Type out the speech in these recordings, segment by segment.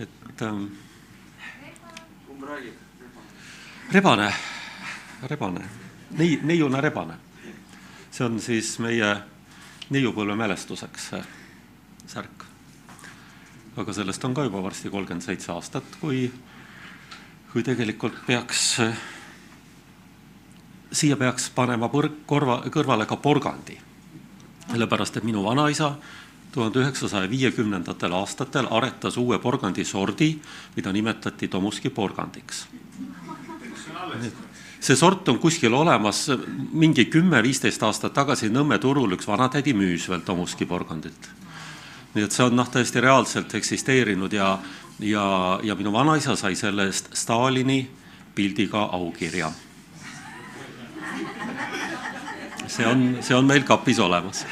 et ähm, kumb räägib? rebane, rebane, nei-, neiune rebane. see on siis meie neiupõlve mälestuseks see särk. aga sellest on ka juba varsti kolmkümmend seitse aastat, kui, kui tegelikult peaks, siia peaks panema põrg, korva, kõrvale ka porgandi. sellepärast, et minu vanaisa tuhande üheksasaja viiekümnendatel aastatel aretas uue porgandisordi, mida nimetati Tomuski porgandiks. see sort on kuskil olemas, mingi kümme-viisteist aastat tagasi Nõmme turul üks vanatädi müüs veel Tomuski porgandit. nii et see on noh, täiesti reaalselt eksisteerinud ja, ja, ja minu vanaisa sai selle eest Stalini pildiga aukirja. see on, see on meil kapis olemas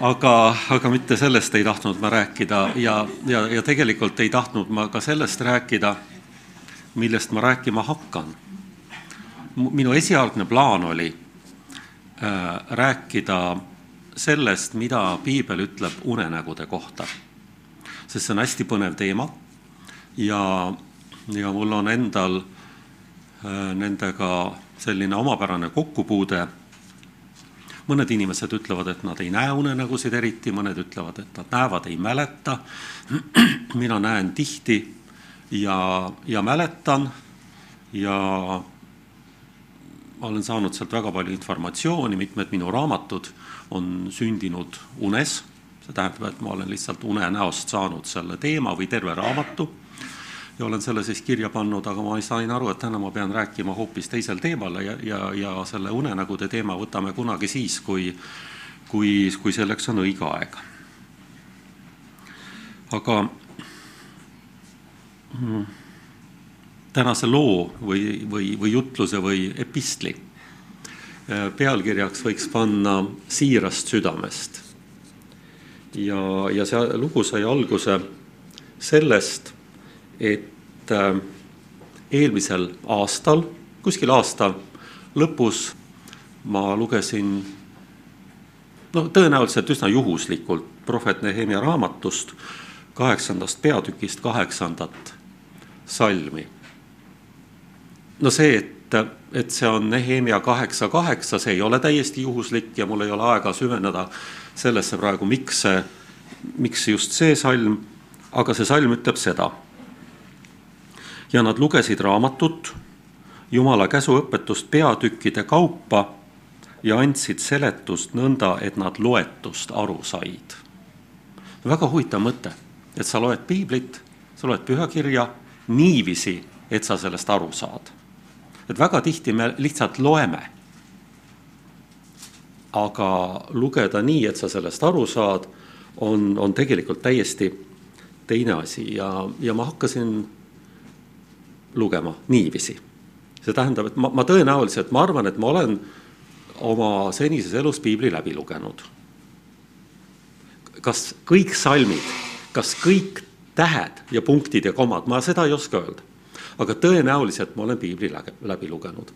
aga, aga mitte sellest ei tahtnud ma rääkida ja, ja, ja tegelikult ei tahtnud ma ka sellest rääkida, millest ma rääkima hakkan. minu esialgne plaan oli äh, rääkida sellest, mida piibel ütleb unenägude kohta. sest see on hästi põnev teema ja, ja mul on endal äh, nendega selline omapärane kokkupuude mõned inimesed ütlevad, et nad ei näe unenägusid eriti, mõned ütlevad, et nad näevad, ei mäleta. mina näen tihti ja, ja mäletan ja ma olen saanud sealt väga palju informatsiooni, mitmed minu raamatud on sündinud unes. see tähendab, et ma olen lihtsalt unenäost saanud selle teema või terve raamatu ja olen selle siis kirja pannud, aga ma sain aru, et täna ma pean rääkima hoopis teisel teemal ja, ja, ja selle unenägude teema võtame kunagi siis, kui, kui, kui selleks on õige aeg. aga mm, tänase loo või, või, või jutluse või epistli äh, pealkirjaks võiks panna siirast südamest. ja, ja see lugu sai alguse sellest et äh, eelmisel aastal, kuskil aasta lõpus ma lugesin no tõenäoliselt üsna juhuslikult prohvet Nehemia raamatust kaheksandast peatükist kaheksandat salmi. no see, et, et see on Nehemia kaheksa kaheksa, see ei ole täiesti juhuslik ja mul ei ole aega süveneda sellesse praegu, miks see, miks just see salm, aga see salm ütleb seda ja nad lugesid raamatut, Jumala käsuõpetust peatükkide kaupa ja andsid seletust nõnda, et nad loetust aru said. väga huvitav mõte, et sa loed piiblit, sa loed pühakirja niiviisi, et sa sellest aru saad. et väga tihti me lihtsalt loeme. aga lugeda nii, et sa sellest aru saad, on, on tegelikult täiesti teine asi ja, ja ma hakkasin lugema niiviisi. see tähendab, et ma, ma tõenäoliselt, ma arvan, et ma olen oma senises elus piibli läbi lugenud. kas kõik salmid, kas kõik tähed ja punktid ja komad, ma seda ei oska öelda. aga tõenäoliselt ma olen piibli läbi lugenud.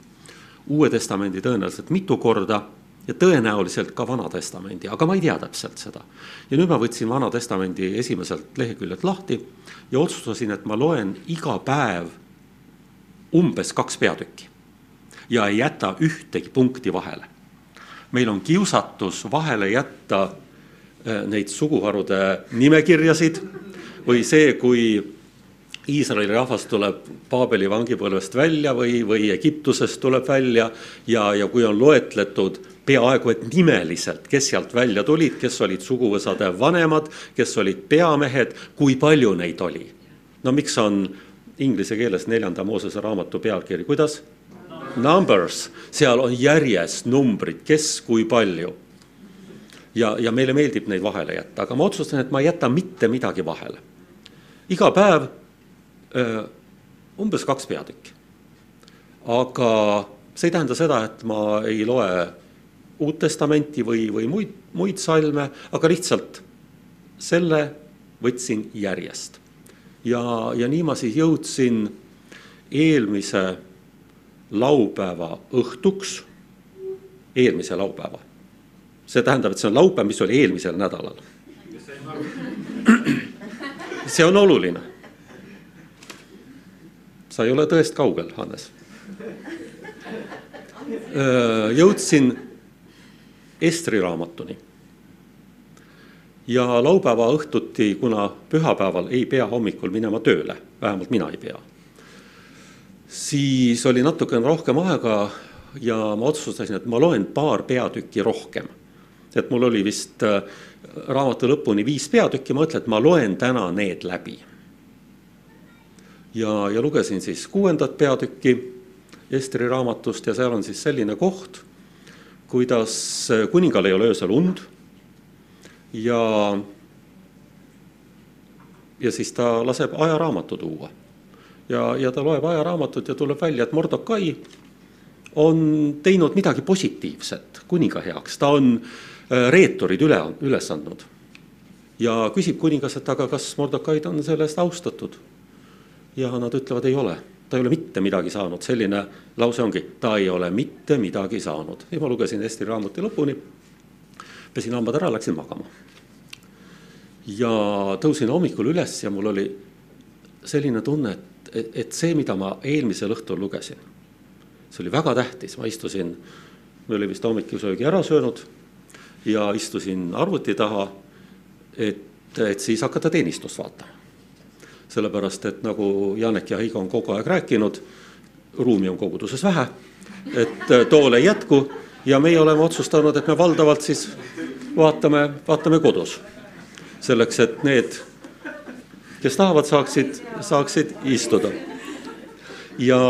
uue testamendi tõenäoliselt mitu korda ja tõenäoliselt ka Vana Testamendi, aga ma ei tea täpselt seda. ja nüüd ma võtsin Vana Testamendi esimeselt leheküljelt lahti ja otsustasin, et ma loen iga päev umbes kaks peatükki ja ei jäta ühtegi punkti vahele. meil on kiusatus vahele jätta äh, neid suguharude nimekirjasid või see, kui Iisraeli rahvas tuleb Paabeli vangipõlvest välja või, või Egiptusest tuleb välja ja, ja kui on loetletud peaaegu et nimeliselt, kes sealt välja tulid, kes olid suguvõsade vanemad, kes olid peamehed, kui palju neid oli. no miks on inglise keeles neljanda Moosese raamatu pealkiri, kuidas? Numbers, seal on järjest numbrid, kes kui palju. ja, ja meile meeldib neid vahele jätta, aga ma otsustan, et ma ei jäta mitte midagi vahele. iga päev öö, umbes kaks peatükki. aga see ei tähenda seda, et ma ei loe Uut Testamenti või, või muid, muid salme, aga lihtsalt selle võtsin järjest ja, ja nii ma siis jõudsin eelmise laupäeva õhtuks, eelmise laupäeva. see tähendab, et see on laupäev, mis oli eelmisel nädalal. see on oluline. sa ei ole tõest kaugel, Hannes. jõudsin Estri raamatuni. Ja laupäeva õhtuti, kuna pühapäeval ei pea hommikul minema tööle, vähemalt mina ei pea, siis oli natukene rohkem aega ja ma otsustasin, et ma loen paar peatükki rohkem. et mul oli vist äh, raamatu lõpuni viis peatükki, ma mõtlen, et ma loen täna need läbi. ja, ja lugesin siis kuuendat peatükki Esteri raamatust ja seal on siis selline koht, kuidas kuningal ei ole öösel und ja, ja siis ta laseb ajaraamatu tuua. ja, ja ta loeb ajaraamatut ja tuleb välja, et Mordokai on teinud midagi positiivset kuninga heaks, ta on äh, reeturid üle, üles andnud. ja küsib kuningas, et aga kas Mordokaid on selle eest austatud? ja nad ütlevad, ei ole, ta ei ole mitte midagi saanud, selline lause ongi, ta ei ole mitte midagi saanud ja ma lugesin Eesti raamatu lõpuni. Pesin hambad ära, läksin magama. ja tõusin hommikul üles ja mul oli selline tunne, et, et see, mida ma eelmisel õhtul lugesin see oli väga tähtis, ma istusin, me olime vist hommikusöögi ära söönud ja istusin arvuti taha, et, et siis hakata teenistust vaatama. sellepärast, et nagu Janek ja Heigo on kogu aeg rääkinud, ruumi on koguduses vähe, et tool ei jätku ja meie oleme otsustanud, et me valdavalt siis vaatame, vaatame kodus. selleks, et need, kes tahavad, saaksid, saaksid istuda. ja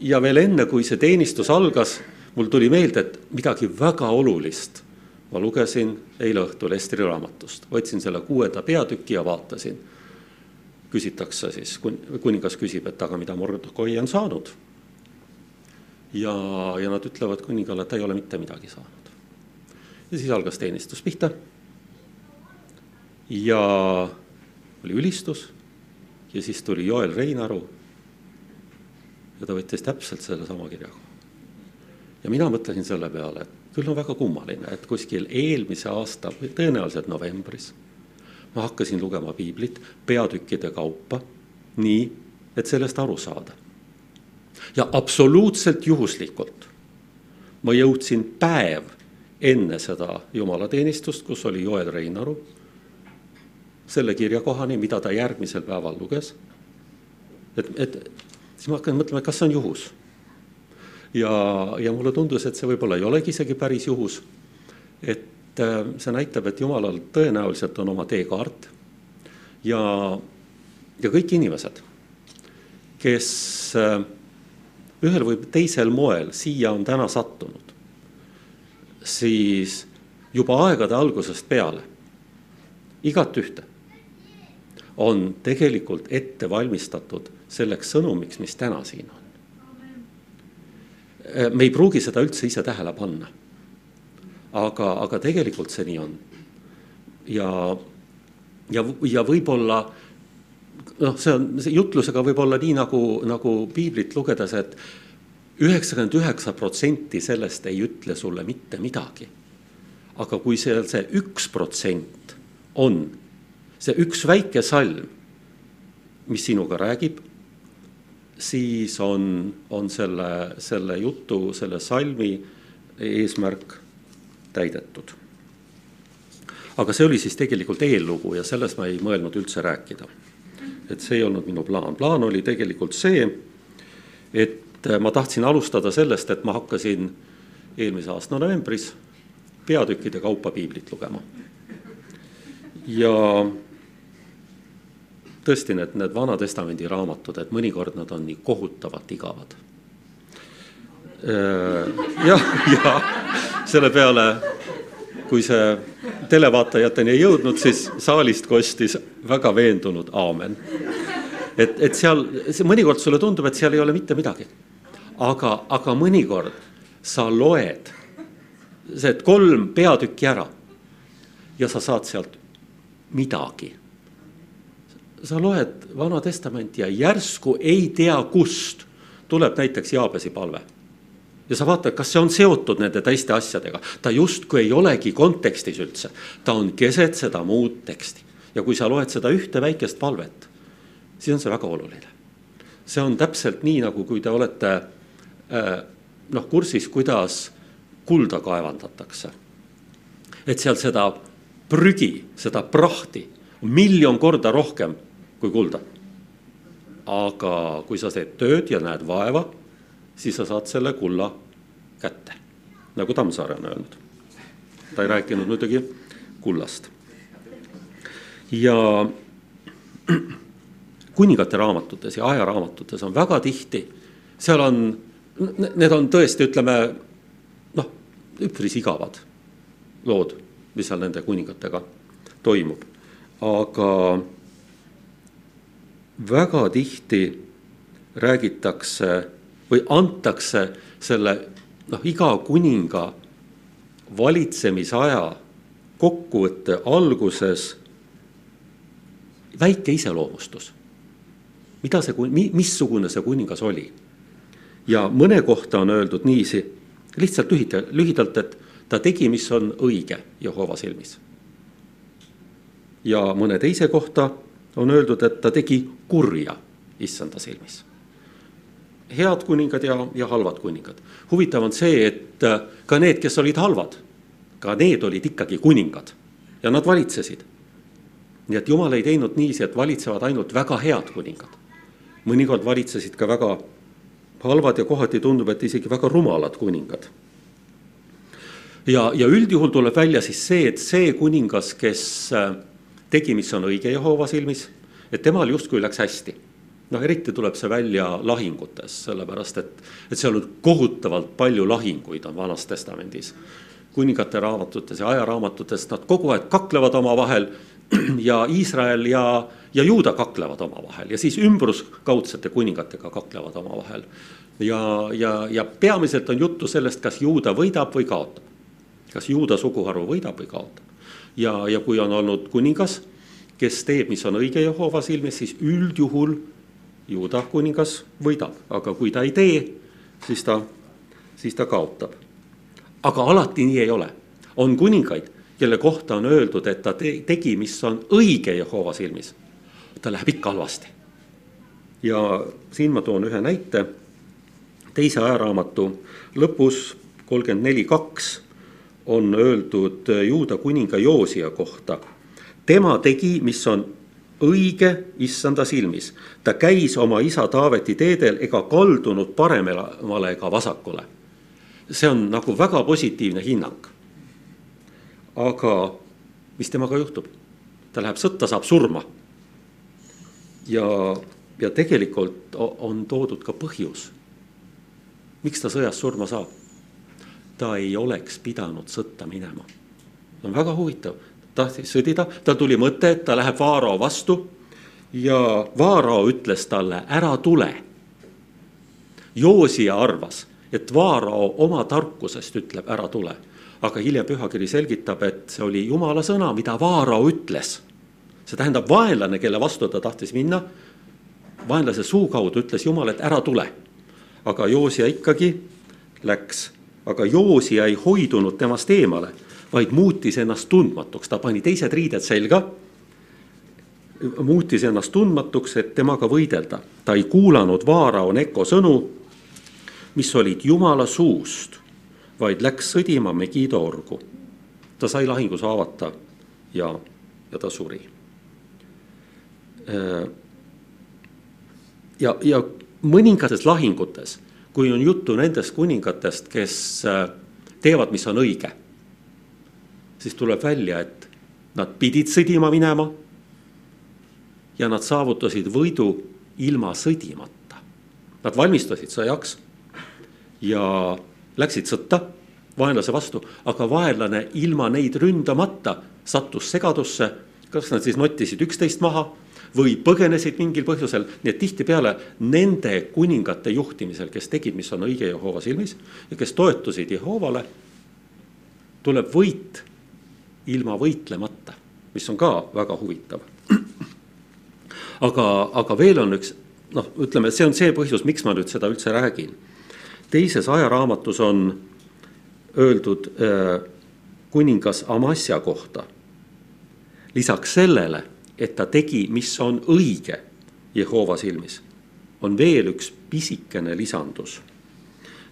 ja veel enne, kui see teenistus algas, mul tuli meelde, et midagi väga olulist ma lugesin eile õhtul Estri raamatust, võtsin selle kuuenda peatüki ja vaatasin. küsitakse siis, kuningas küsib, et aga mida Mordokoi on saanud. ja, ja nad ütlevad kuningale, et ta ei ole mitte midagi saanud. Ja siis algas teenistus pihta. ja oli ülistus ja siis tuli Joel Reinaru ja ta võttis täpselt sellesama kirja. ja mina mõtlesin selle peale, et küll on väga kummaline, et kuskil eelmise aasta, tõenäoliselt novembris, ma hakkasin lugema piiblit peatükkide kaupa, nii et sellest aru saada. ja absoluutselt juhuslikult ma jõudsin päev enne seda jumalateenistust, kus oli Joel Reinaru, selle kirja kohani, mida ta järgmisel päeval luges. et, et siis ma hakkan mõtlema, kas see on juhus. ja, ja mulle tundus, et see võib-olla ei olegi isegi päris juhus. et äh, see näitab, et Jumalal tõenäoliselt on oma teekaart. ja, ja kõik inimesed, kes äh, ühel või teisel moel siia on täna sattunud, siis juba aegade algusest peale, igat ühte, on tegelikult ette valmistatud selleks sõnumiks, mis täna siin on. me ei pruugi seda üldse ise tähele panna. aga, aga tegelikult see nii on. ja, ja, ja võib-olla noh, see on, see jutlusega võib olla nii nagu, nagu piiblit lugedes, et üheksakümmend üheksa protsenti sellest ei ütle sulle mitte midagi. aga kui seal see üks protsent on, see üks väike salm, mis sinuga räägib, siis on, on selle, selle jutu, selle salmi eesmärk täidetud. aga see oli siis tegelikult eellugu ja sellest ma ei mõelnud üldse rääkida. et see ei olnud minu plaan, plaan oli tegelikult see, et ma tahtsin alustada sellest, et ma hakkasin eelmise aasta novembris peatükkide kaupa piiblit lugema. ja tõesti need, need Vana-testamendi raamatud, et mõnikord nad on nii kohutavalt igavad. Äh, jah, ja selle peale, kui see televaatajateni ei jõudnud, siis saalist kostis väga veendunud aamen. et, et seal, see mõnikord sulle tundub, et seal ei ole mitte midagi. Aga, aga mõnikord sa loed see kolm peatükki ära ja sa saad sealt midagi sa loed Vana Testamenti ja järsku ei tea, kust tuleb näiteks Jaabesi palve. ja sa vaatad, kas see on seotud nende teiste asjadega, ta justkui ei olegi kontekstis üldse, ta on keset seda muud teksti. ja kui sa loed seda ühte väikest palvet, siis on see väga oluline. see on täpselt nii, nagu kui te olete noh, kursis, kuidas kulda kaevandatakse. et seal seda prügi, seda prahti on miljon korda rohkem kui kulda. aga kui sa teed tööd ja näed vaeva, siis sa saad selle kulla kätte, nagu Tammsaare on öelnud. ta ei rääkinud muidugi kullast. ja kuningate raamatutes ja ajaraamatutes on väga tihti, seal on, need on tõesti, ütleme noh, üpris igavad lood, mis seal nende kuningatega toimub. aga väga tihti räägitakse või antakse selle noh, iga kuninga valitsemisaja kokkuvõtte alguses väike iseloomustus mida see, missugune see kuningas oli. Ja mõne kohta on öeldud niiviisi, lihtsalt lühidalt, lühidalt, et ta tegi, mis on õige Jehova silmis. ja mõne teise kohta on öeldud, et ta tegi kurja issanda silmis. head kuningad ja, ja halvad kuningad. huvitav on see, et äh, ka need, kes olid halvad, ka need olid ikkagi kuningad ja nad valitsesid. nii et jumal ei teinud niiviisi, et valitsevad ainult väga head kuningad mõnikord valitsesid ka väga halvad ja kohati tundub, et isegi väga rumalad kuningad. ja, ja üldjuhul tuleb välja siis see, et see kuningas, kes äh, tegi, mis on õige Jehova silmis, et temal justkui läks hästi. noh, eriti tuleb see välja lahingutes, sellepärast et, et seal on kohutavalt palju lahinguid on Vanas Testamendis. kuningate raamatutes ja ajaraamatutes nad kogu aeg kaklevad omavahel ja Iisrael ja, ja Juuda kaklevad omavahel ja siis ümbruskaudsete kuningatega kaklevad omavahel. ja, ja, ja peamiselt on juttu sellest, kas Juuda võidab või kaotab. kas Juuda suguharu võidab või kaotab. ja, ja kui on olnud kuningas, kes teeb, mis on õige Jehova silmis, siis üldjuhul Juuda kuningas võidab, aga kui ta ei tee, siis ta, siis ta kaotab. aga alati nii ei ole, on kuningaid kelle kohta on öeldud, et ta tegi, mis on õige Jehova silmis, tal läheb ikka halvasti. ja siin ma toon ühe näite. teise ajaraamatu lõpus, kolmkümmend neli, kaks, on öeldud juuda kuninga Joosia kohta. tema tegi, mis on õige issanda silmis. ta käis oma isa Taaveti teedel ega kaldunud paremale ega vasakule. see on nagu väga positiivne hinnang aga mis temaga juhtub? ta läheb sõtta, saab surma. ja, ja tegelikult on toodud ka põhjus. miks ta sõjas surma saab? ta ei oleks pidanud sõtta minema. on väga huvitav, tahtis sõdida, tal tuli mõte, et ta läheb Vaarao vastu ja Vaarao ütles talle, ära tule. Joosia arvas, et Vaarao oma tarkusest ütleb, ära tule aga hiljem pühakiri selgitab, et see oli jumala sõna, mida Vaarao ütles. see tähendab, vaenlane, kelle vastu ta tahtis minna, vaenlase suu kaudu ütles Jumal, et ära tule. aga Joosia ikkagi läks, aga Joosia ei hoidunud temast eemale, vaid muutis ennast tundmatuks, ta pani teised riided selga muutis ennast tundmatuks, et temaga võidelda. ta ei kuulanud Vaarao Neko sõnu, mis olid Jumala suust vaid läks sõdima Megido orgu. ta sai lahingus haavata ja, ja ta suri. Äh, ja, ja mõningates lahingutes, kui on juttu nendest kuningatest, kes äh, teevad, mis on õige, siis tuleb välja, et nad pidid sõdima minema. ja nad saavutasid võidu ilma sõdimata. Nad valmistasid sõjaks ja läksid sõtta vaenlase vastu, aga vaenlane ilma neid ründamata sattus segadusse. kas nad siis nottisid üksteist maha või põgenesid mingil põhjusel, nii et tihtipeale nende kuningate juhtimisel, kes tegid, mis on õige Jehova silmis ja kes toetusid Jehovale, tuleb võit ilma võitlemata, mis on ka väga huvitav. aga, aga veel on üks noh, ütleme, see on see põhjus, miks ma nüüd seda üldse räägin teises ajaraamatus on öeldud äh, kuningas Amasja kohta. lisaks sellele, et ta tegi, mis on õige Jehova silmis, on veel üks pisikene lisandus.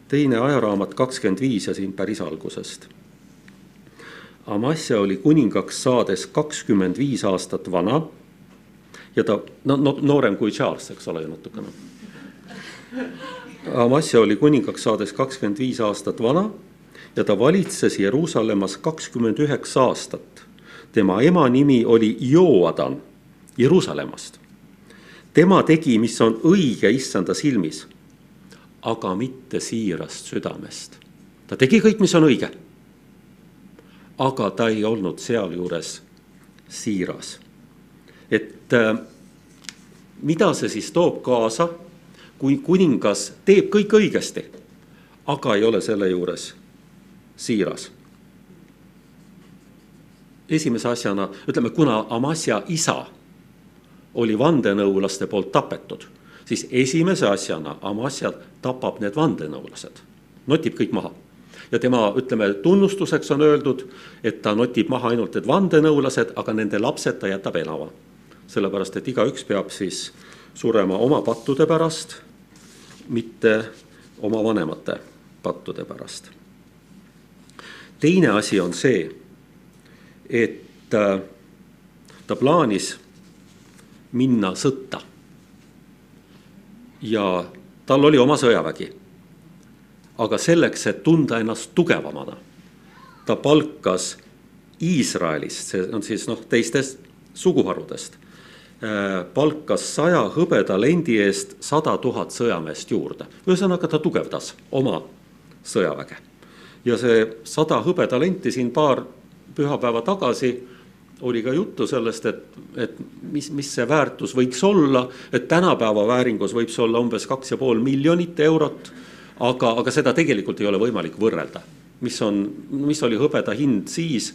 teine ajaraamat kakskümmend viis ja siin päris algusest. Amasja oli kuningaks saades kakskümmend viis aastat vana ja ta, no, no noorem kui Charles, eks ole ju natukene. Amasja oli kuningaks saades kakskümmend viis aastat vana ja ta valitses Jeruusalemmas kakskümmend üheksa aastat. tema ema nimi oli Joadan Jeruusalemmast. tema tegi, mis on õige issanda silmis, aga mitte siirast südamest. ta tegi kõik, mis on õige. aga ta ei olnud sealjuures siiras. et äh, mida see siis toob kaasa, kui kuningas teeb kõik õigesti, aga ei ole selle juures siiras. esimese asjana ütleme, kuna Amasja isa oli vandenõulaste poolt tapetud, siis esimese asjana Amasja tapab need vandenõulased, notib kõik maha ja tema, ütleme, tunnustuseks on öeldud, et ta notib maha ainult need vandenõulased, aga nende lapsed ta jätab elama. sellepärast, et igaüks peab siis surema oma pattude pärast, mitte oma vanemate pattude pärast teine asi on see, et äh, ta plaanis minna sõtta. ja tal oli oma sõjavägi. aga selleks, et tunda ennast tugevamana, ta palkas Iisraelist, see on siis noh, teistest suguharudest, palkas saja hõbedalendi eest sada tuhat sõjameest juurde. ühesõnaga, ta tugevdas oma sõjaväge ja see sada hõbetalenti siin paar pühapäeva tagasi oli ka juttu sellest, et, et mis, mis see väärtus võiks olla, et tänapäeva vääringus võib see olla umbes kaks ja pool miljonit eurot. aga, aga seda tegelikult ei ole võimalik võrrelda, mis on, mis oli hõbeda hind siis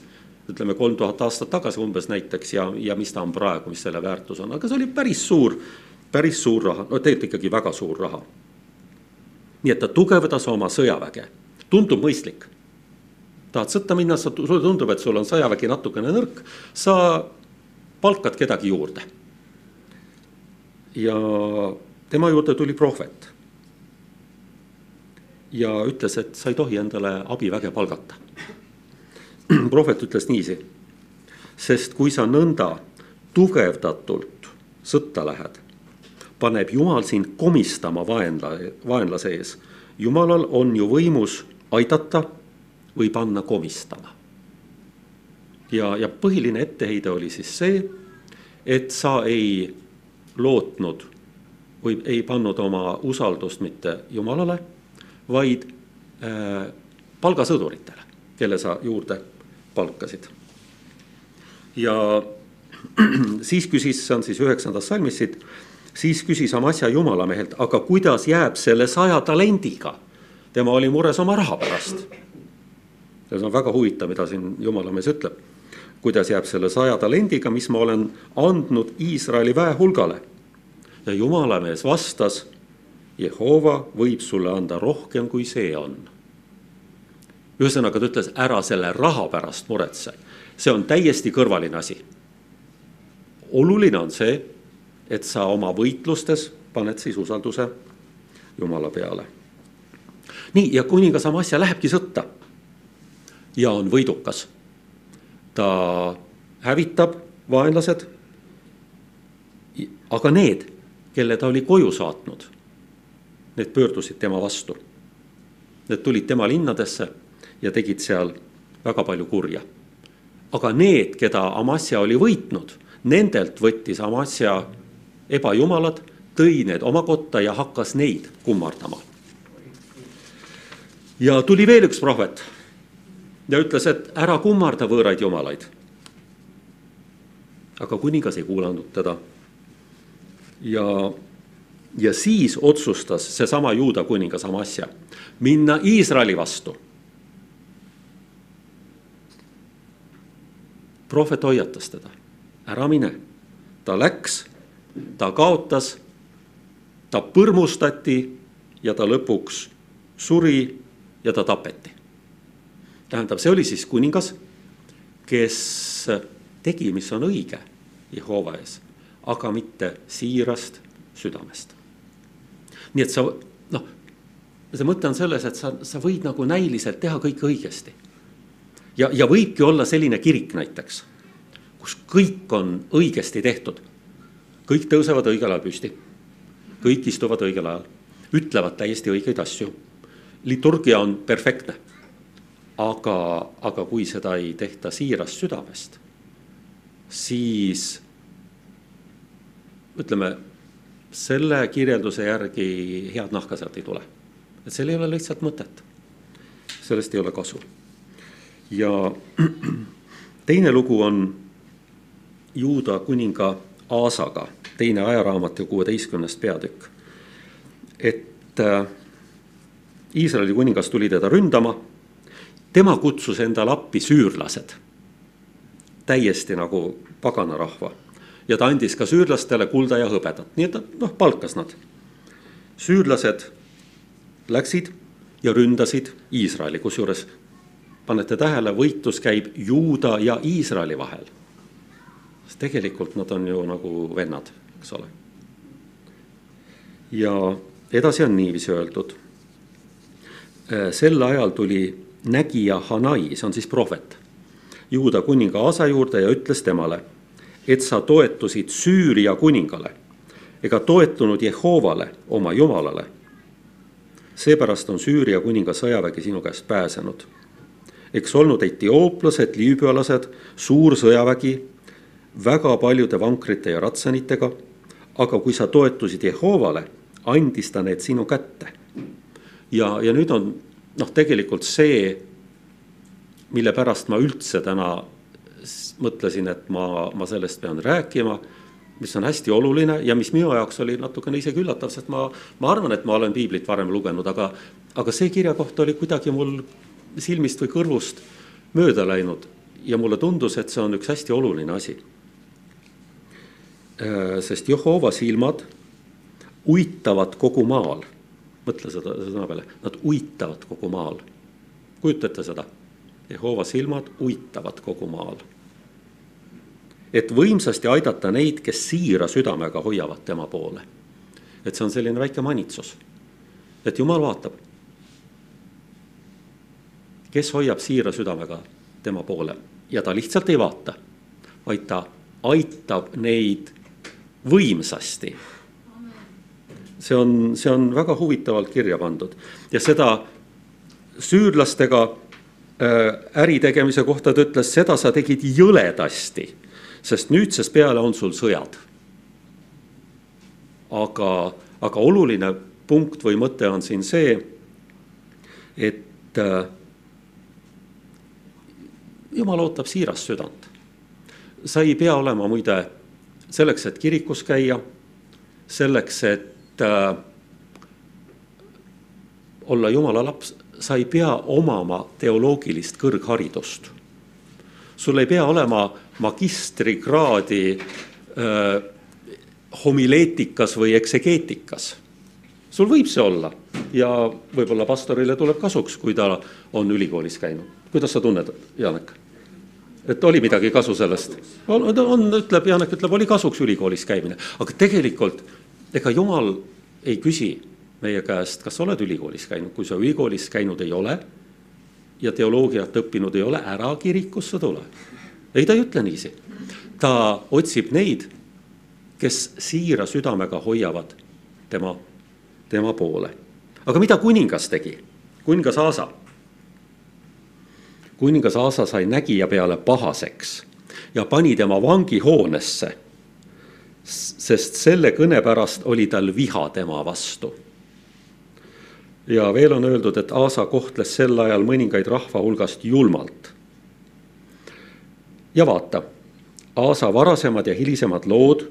ütleme kolm tuhat aastat tagasi umbes näiteks ja, ja mis ta on praegu, mis selle väärtus on, aga see oli päris suur, päris suur raha, no tegelikult ikkagi väga suur raha. nii et ta tugevdas oma sõjaväge tundub mõistlik. tahad sõtta minna, sa, sulle tundub, et sul on sõjavägi natukene nõrk, sa palkad kedagi juurde. ja tema juurde tuli prohvet. ja ütles, et sa ei tohi endale abiväge palgata. prohvet ütles niiviisi, sest kui sa nõnda tugevdatult sõtta lähed, paneb Jumal sind komistama vaenla, vaenlase ees. Jumalal on ju võimus aidata või panna komistama. ja, ja põhiline etteheide oli siis see, et sa ei lootnud või ei pannud oma usaldust mitte Jumalale, vaid äh, palgasõduritele, kelle sa juurde palkasid. ja siis küsis, see on siis üheksandas salmis siit, siis küsis Amasja jumalamehelt, aga kuidas jääb selle saja talendiga tema oli mures oma raha pärast. see on väga huvitav, mida siin jumalamees ütleb. kuidas jääb selle saja talendiga, mis ma olen andnud Iisraeli väehulgale. ja jumalamees vastas. Jehova võib sulle anda rohkem, kui see on. Ühesõnaga ta ütles, ära selle raha pärast muretse, see on täiesti kõrvaline asi. oluline on see, et sa oma võitlustes paned siis usalduse Jumala peale nii, ja kuningas Amasja lähebki sõtta ja on võidukas. ta hävitab vaenlased. aga need, kelle ta oli koju saatnud, need pöördusid tema vastu. Need tulid tema linnadesse ja tegid seal väga palju kurja. aga need, keda Amasja oli võitnud, nendelt võttis Amasja ebajumalad, tõi need oma kotta ja hakkas neid kummardama ja tuli veel üks prohvet ja ütles, et ära kummarda võõraid jumalaid. aga kuningas ei kuulanud teda. ja, ja siis otsustas seesama juuda kuningas Amasja minna Iisraeli vastu. Prohvet hoiatas teda, ära mine. ta läks, ta kaotas, ta põrmustati ja ta lõpuks suri ja ta tapeti. tähendab, see oli siis kuningas, kes tegi, mis on õige Jehova ees, aga mitte siirast südamest. nii et sa noh, see mõte on selles, et sa, sa võid nagu näiliselt teha kõike õigesti. Ja, ja võibki olla selline kirik näiteks, kus kõik on õigesti tehtud. kõik tõusevad õigel ajal püsti. kõik istuvad õigel ajal, ütlevad täiesti õigeid asju. liturgia on perfektne. aga, aga kui seda ei tehta siirast südamest, siis ütleme selle kirjelduse järgi head nahka sealt ei tule. et seal ei ole lihtsalt mõtet. sellest ei ole kasu. Ja teine lugu on Juuda kuninga Aasaga, teine ajaraamat ja kuueteistkümnes peatükk. et äh, Iisraeli kuningas tuli teda ründama. tema kutsus endale appi süürlased. täiesti nagu paganarahva ja ta andis ka süürlastele kulda ja hõbedat, nii et ta noh, palkas nad. süürlased läksid ja ründasid Iisraeli, kusjuures panete tähele, võitlus käib Juuda ja Iisraeli vahel. sest tegelikult nad on ju nagu vennad, eks ole. ja edasi on niiviisi öeldud. Äh, sel ajal tuli nägija Hanai, see on siis prohvet, Juuda kuninga Aasa juurde ja ütles temale et sa toetusid Süüria kuningale ega toetunud Jehovale, oma jumalale. seepärast on Süüria kuninga sõjavägi sinu käest pääsenud. Eks olnud etiooplased, liibüalased, suur sõjavägi, väga paljude vankrite ja ratsanitega. aga kui sa toetusid Jehovale, andis ta need sinu kätte. ja, ja nüüd on noh, tegelikult see, mille pärast ma üldse täna mõtlesin, et ma, ma sellest pean rääkima mis on hästi oluline ja mis minu jaoks oli natukene isegi üllatav, sest ma, ma arvan, et ma olen piiblit varem lugenud, aga, aga see kirjakoht oli kuidagi mul silmist või kõrvust mööda läinud ja mulle tundus, et see on üks hästi oluline asi. Äh, sest Jehova silmad uitavad kogu maal, mõtle seda sõna peale, nad uitavad kogu maal. kujutate seda? Jehova silmad uitavad kogu maal et võimsasti aidata neid, kes siira südamega hoiavad tema poole. et see on selline väike manitsus, et jumal vaatab. Kes hoiab siira südamega tema poole ja ta lihtsalt ei vaata, vaid ta aitab neid võimsasti. see on, see on väga huvitavalt kirja pandud ja seda süürlastega äh, äri tegemise kohta ta ütles, seda sa tegid jõledasti sest nüüdsest peale on sul sõjad. aga, aga oluline punkt või mõte on siin see, et äh, jumal ootab siirast südant. sa ei pea olema muide selleks, et kirikus käia, selleks, et äh, olla jumala laps, sa ei pea omama teoloogilist kõrgharidust. sul ei pea olema magistrikraadi äh, homileetikas või eksegeetikas. sul võib see olla ja võib-olla pastorile tuleb kasuks, kui ta on ülikoolis käinud. kuidas sa tunned, Janek? Et oli midagi kasu sellest? on, on, ütleb, Janek ütleb, oli kasuks ülikoolis käimine, aga tegelikult ega jumal ei küsi meie käest, kas sa oled ülikoolis käinud, kui sa ülikoolis käinud ei ole ja teoloogiat õppinud ei ole, ära kirikusse tule ei, ta ei ütle niiviisi. ta otsib neid, kes siira südamega hoiavad tema, tema poole. aga mida kuningas tegi? kuningas Aasa. Kuningas Aasa sai nägija peale pahaseks ja pani tema vangihoonesse. sest selle kõne pärast oli tal viha tema vastu ja veel on öeldud, et Aasa kohtles sel ajal mõningaid rahva hulgast julmalt ja vaata, Aasa varasemad ja hilisemad lood,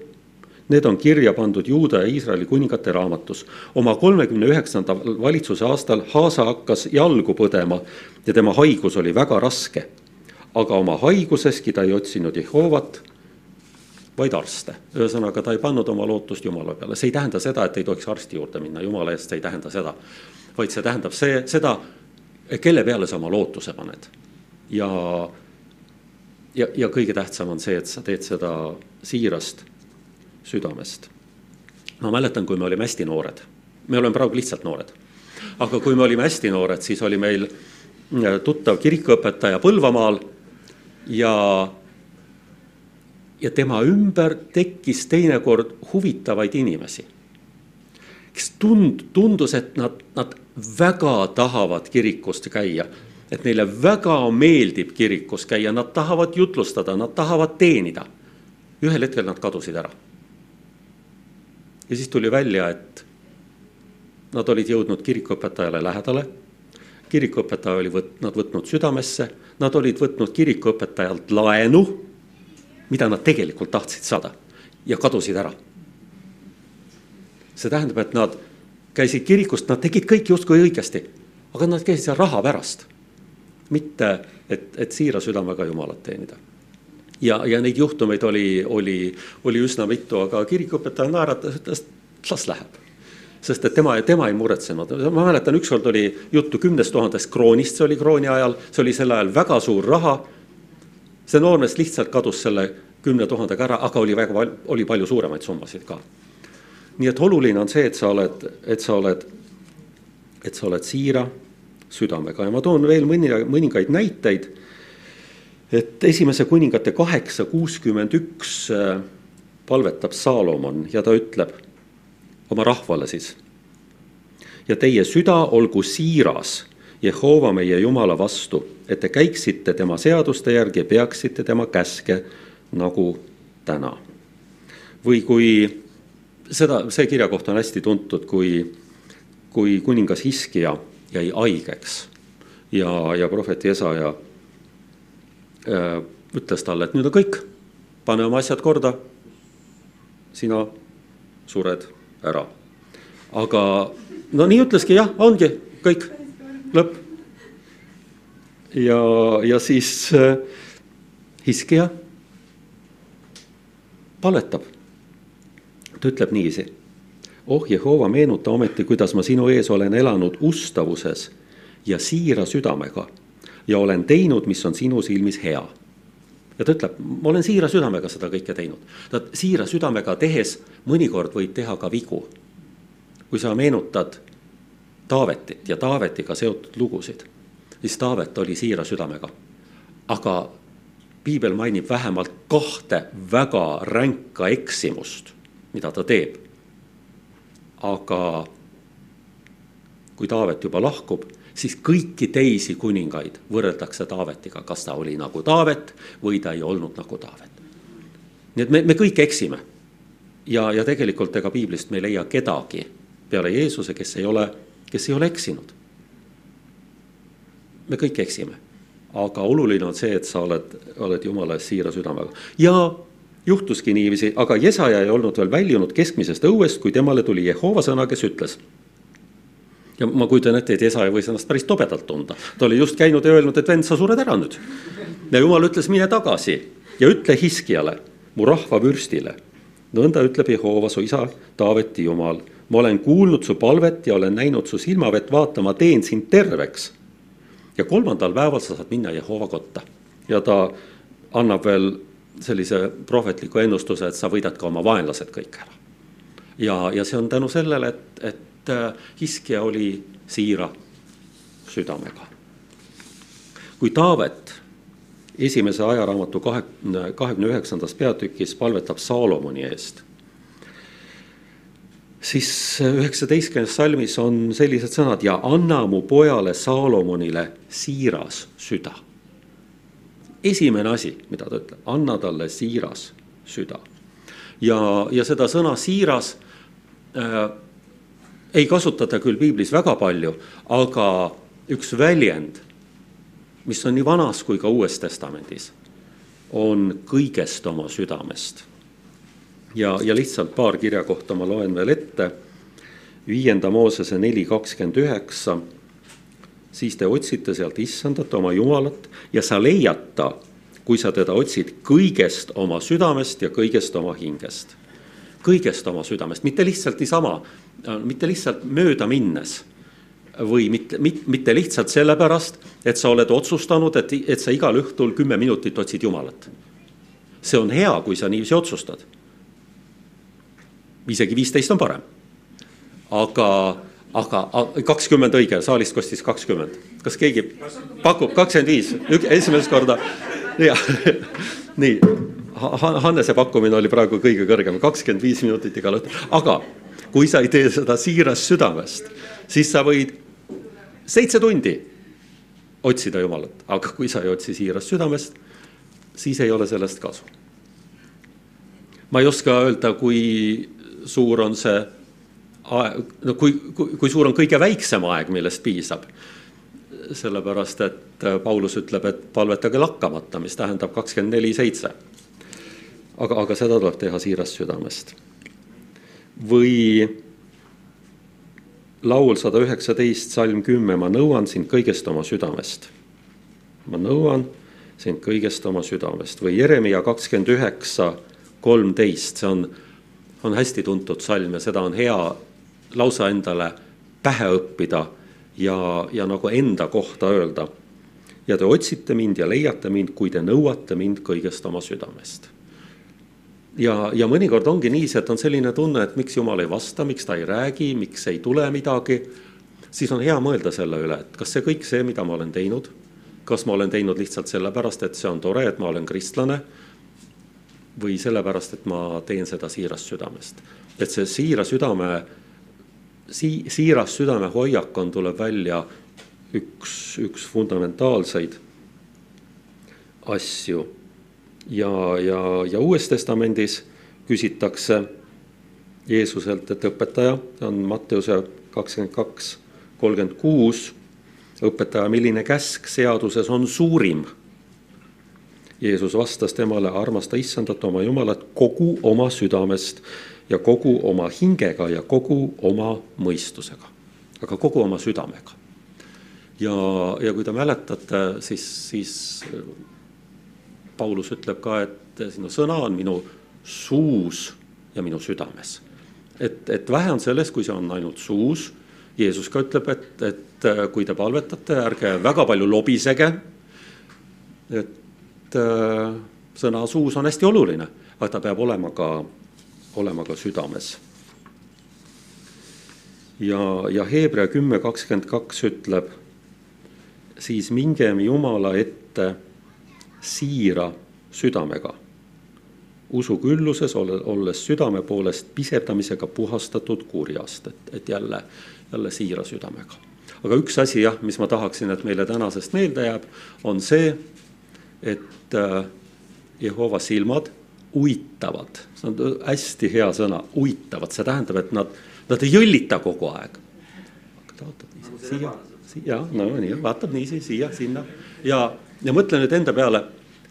need on kirja pandud Juuda ja Iisraeli kuningate raamatus. oma kolmekümne üheksandal valitsuse aastal Haasa hakkas jalgu põdema ja tema haigus oli väga raske. aga oma haiguseski ta ei otsinud Jehovat, vaid arste. ühesõnaga, ta ei pannud oma lootust Jumala peale, see ei tähenda seda, et ei tohiks arsti juurde minna, Jumala eest see ei tähenda seda. vaid see tähendab see, seda, kelle peale sa oma lootuse paned. ja ja, ja kõige tähtsam on see, et sa teed seda siirast südamest. ma mäletan, kui me olime hästi noored, me oleme praegu lihtsalt noored, aga kui me olime hästi noored, siis oli meil äh, tuttav kirikuõpetaja Põlvamaal ja, ja tema ümber tekkis teinekord huvitavaid inimesi kes tund-, tundus, et nad, nad väga tahavad kirikust käia. et neile väga meeldib kirikus käia, nad tahavad jutlustada, nad tahavad teenida. ühel hetkel nad kadusid ära. Ja siis tuli välja, et nad olid jõudnud kirikuõpetajale lähedale. kirikuõpetaja oli võt-, nad võtnud südamesse, nad olid võtnud kirikuõpetajalt laenu, mida nad tegelikult tahtsid saada ja kadusid ära see tähendab, et nad käisid kirikust, nad tegid kõik justkui õigesti, aga nad käisid seal raha pärast. mitte, et, et siira südamega Jumalat teenida. Ja, ja neid juhtumeid oli, oli, oli üsna mitu, aga kirikuõpetaja naeratas, ütles, et las läheb. Sest et tema, tema ei muretsenud, ma mäletan, ükskord oli juttu kümnest tuhandest kroonist, see oli krooni ajal, see oli sel ajal väga suur raha. see noormees lihtsalt kadus selle kümne tuhandega ära, aga oli väga, oli palju suuremaid summasid ka. Nii et oluline on see, et sa oled, et sa oled, et sa oled siira südamega. Ja ma toon veel mõni, mõningaid näiteid. Et esimese kuningate kaheksa kuuskümmend üks äh, palvetab Saalomon ja ta ütleb oma rahvale siis. ja teie süda olgu siiras Jehova meie Jumala vastu, et te käiksite tema seaduste järgi ja peaksite tema käske nagu täna. või kui seda, see kirjakoht on hästi tuntud, kui, kui kuningas Hiskja jäi haigeks ja, ja prohvet Jesaja ütles talle, et nüüd on kõik, pane oma asjad korda. sina sured ära. aga no nii ütleski jah, ongi kõik, lõpp. ja, ja siis äh, Hiskja paletab ta ütleb niiviisi. oh Jehova, meenuta ometi, kuidas ma sinu ees olen elanud ustavuses ja siira südamega ja olen teinud, mis on sinu silmis hea. ja ta ütleb, ma olen siira südamega seda kõike teinud. ta siira südamega tehes mõnikord võib teha ka vigu. kui sa meenutad Taavetit ja Taavetiga seotud lugusid, siis Taavet oli siira südamega. aga piibel mainib vähemalt kahte väga ränka eksimust mida ta teeb. aga kui Taavet juba lahkub, siis kõiki teisi kuningaid võrreldakse Taavetiga, kas ta oli nagu Taavet või ta ei olnud nagu Taavet. nii et me, me kõik eksime. ja, ja tegelikult ega piiblist me ei leia kedagi peale Jeesuse, kes ei ole, kes ei ole eksinud. me kõik eksime, aga oluline on see, et sa oled, oled jumala ees siira südamega ja juhtuski niiviisi, aga Jesaja ei olnud veel väljunud keskmisest õuest, kui temale tuli Jehova sõna, kes ütles. Ja ma kujutan ette, et Jesaja võis ennast päris tobedalt tunda, ta oli just käinud ja öelnud, et vend, sa sured ära nüüd. ja jumal ütles, mine tagasi ja ütle Hiskiale, mu rahva vürstile. nõnda ütleb Jehova, su isa, Taaveti jumal, ma olen kuulnud su palvet ja olen näinud su silmavett vaatama, teen sind terveks. ja kolmandal päeval sa saad minna Jehova kotta ja ta annab veel sellise prohvetliku ennustuse, et sa võidad ka oma vaenlased kõik ära. ja, ja see on tänu sellele, et, et äh, Hiskja oli siira südamega. kui Taavet esimese ajaraamatu kahekümne, kahekümne üheksandas peatükis palvetab Saalomoni eest, siis üheksateistkümnes salmis on sellised sõnad ja anna mu pojale Saalomonile siiras süda esimene asi, mida ta ütleb, anna talle siiras süda. ja, ja seda sõna siiras äh, ei kasutata küll piiblis väga palju, aga üks väljend, mis on nii vanas kui ka Uues Testamendis, on kõigest oma südamest. ja, ja lihtsalt paar kirjakohta ma loen veel ette. viienda Moosese neli kakskümmend üheksa siis te otsite sealt issandat, oma jumalat ja sa leiad ta, kui sa teda otsid kõigest oma südamest ja kõigest oma hingest. Kõigest oma südamest, mitte lihtsalt niisama, mitte lihtsalt mööda minnes, või mitte, mitte lihtsalt sellepärast, et sa oled otsustanud, et, et sa igal õhtul kümme minutit otsid Jumalat. see on hea, kui sa niiviisi otsustad. isegi viisteist on parem. aga, aga kakskümmend õige, saalist kostis kakskümmend. kas keegi pakub kakskümmend viis, esimest korda? jah, nii Hannese pakkumine oli praegu kõige kõrgem, kakskümmend viis minutit igal õhtul, aga kui sa ei tee seda siirast südamest, siis sa võid seitse tundi otsida Jumalat, aga kui sa ei otsi siirast südamest, siis ei ole sellest kasu. ma ei oska öelda, kui suur on see aeg, no kui, kui, kui suur on kõige väiksem aeg, millest piisab. sellepärast, et Paulus ütleb, et palvetage lakkamata, mis tähendab kakskümmend neli seitse. Aga, aga seda tuleb teha siirast südamest. või laul sada üheksateist, salm kümme, ma nõuan sind kõigest oma südamest. ma nõuan sind kõigest oma südamest või Jeremia kakskümmend üheksa, kolmteist, see on, on hästi tuntud salm ja seda on hea lausa endale pähe õppida ja, ja nagu enda kohta öelda. ja te otsite mind ja leiate mind, kui te nõuate mind kõigest oma südamest ja, ja mõnikord ongi niiviisi, et on selline tunne, et miks jumal ei vasta, miks ta ei räägi, miks ei tule midagi. siis on hea mõelda selle üle, et kas see kõik see, mida ma olen teinud, kas ma olen teinud lihtsalt sellepärast, et see on tore, et ma olen kristlane. või sellepärast, et ma teen seda siirast südamest, et see siira südame, sii-, siiras südame hoiak on, tuleb välja üks, üks fundamentaalseid asju ja, ja, ja Uues Testamendis küsitakse Jeesuselt, et õpetaja, see on Matteuse kakskümmend kaks, kolmkümmend kuus. õpetaja, milline käsk seaduses on suurim? Jeesus vastas temale, armasta issandat oma jumalat kogu oma südamest ja kogu oma hingega ja kogu oma mõistusega, aga kogu oma südamega. ja, ja kui te mäletate, siis, siis Paulus ütleb ka, et sinu sõna on minu suus ja minu südames. et, et vähe on sellest, kui see on ainult suus. Jeesus ka ütleb, et, et kui te palvetate, ärge väga palju lobisege. et äh, sõna suus on hästi oluline, aga ta peab olema ka, olema ka südames. ja, ja Hebra kümme kakskümmend kaks ütleb, siis mingem Jumala ette siira südamega. usu külluses olles südame poolest pisendamisega puhastatud kurjast, et, et jälle, jälle siira südamega. aga üks asi jah, mis ma tahaksin, et meile tänasest meelde jääb, on see, et äh, Jehova silmad uitavad, see on hästi hea sõna, uitavad, see tähendab, et nad, nad ei jõllita kogu aeg. siia, siia, no nii, vaatab niiviisi siia, sinna ja ja mõtle nüüd enda peale,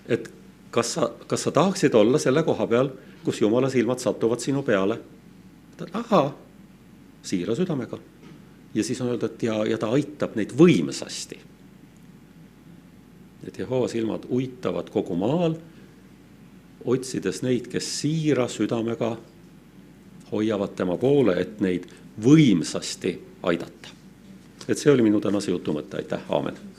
et kas sa, kas sa tahaksid olla selle koha peal, kus jumala silmad satuvad sinu peale. ahaa, siira südamega. ja siis on öeldud, et ja, ja ta aitab neid võimsasti. et Jehova silmad uitavad kogu maal, otsides neid, kes siira südamega hoiavad tema poole, et neid võimsasti aidata. et see oli minu tänase jutu mõte, aitäh, aamen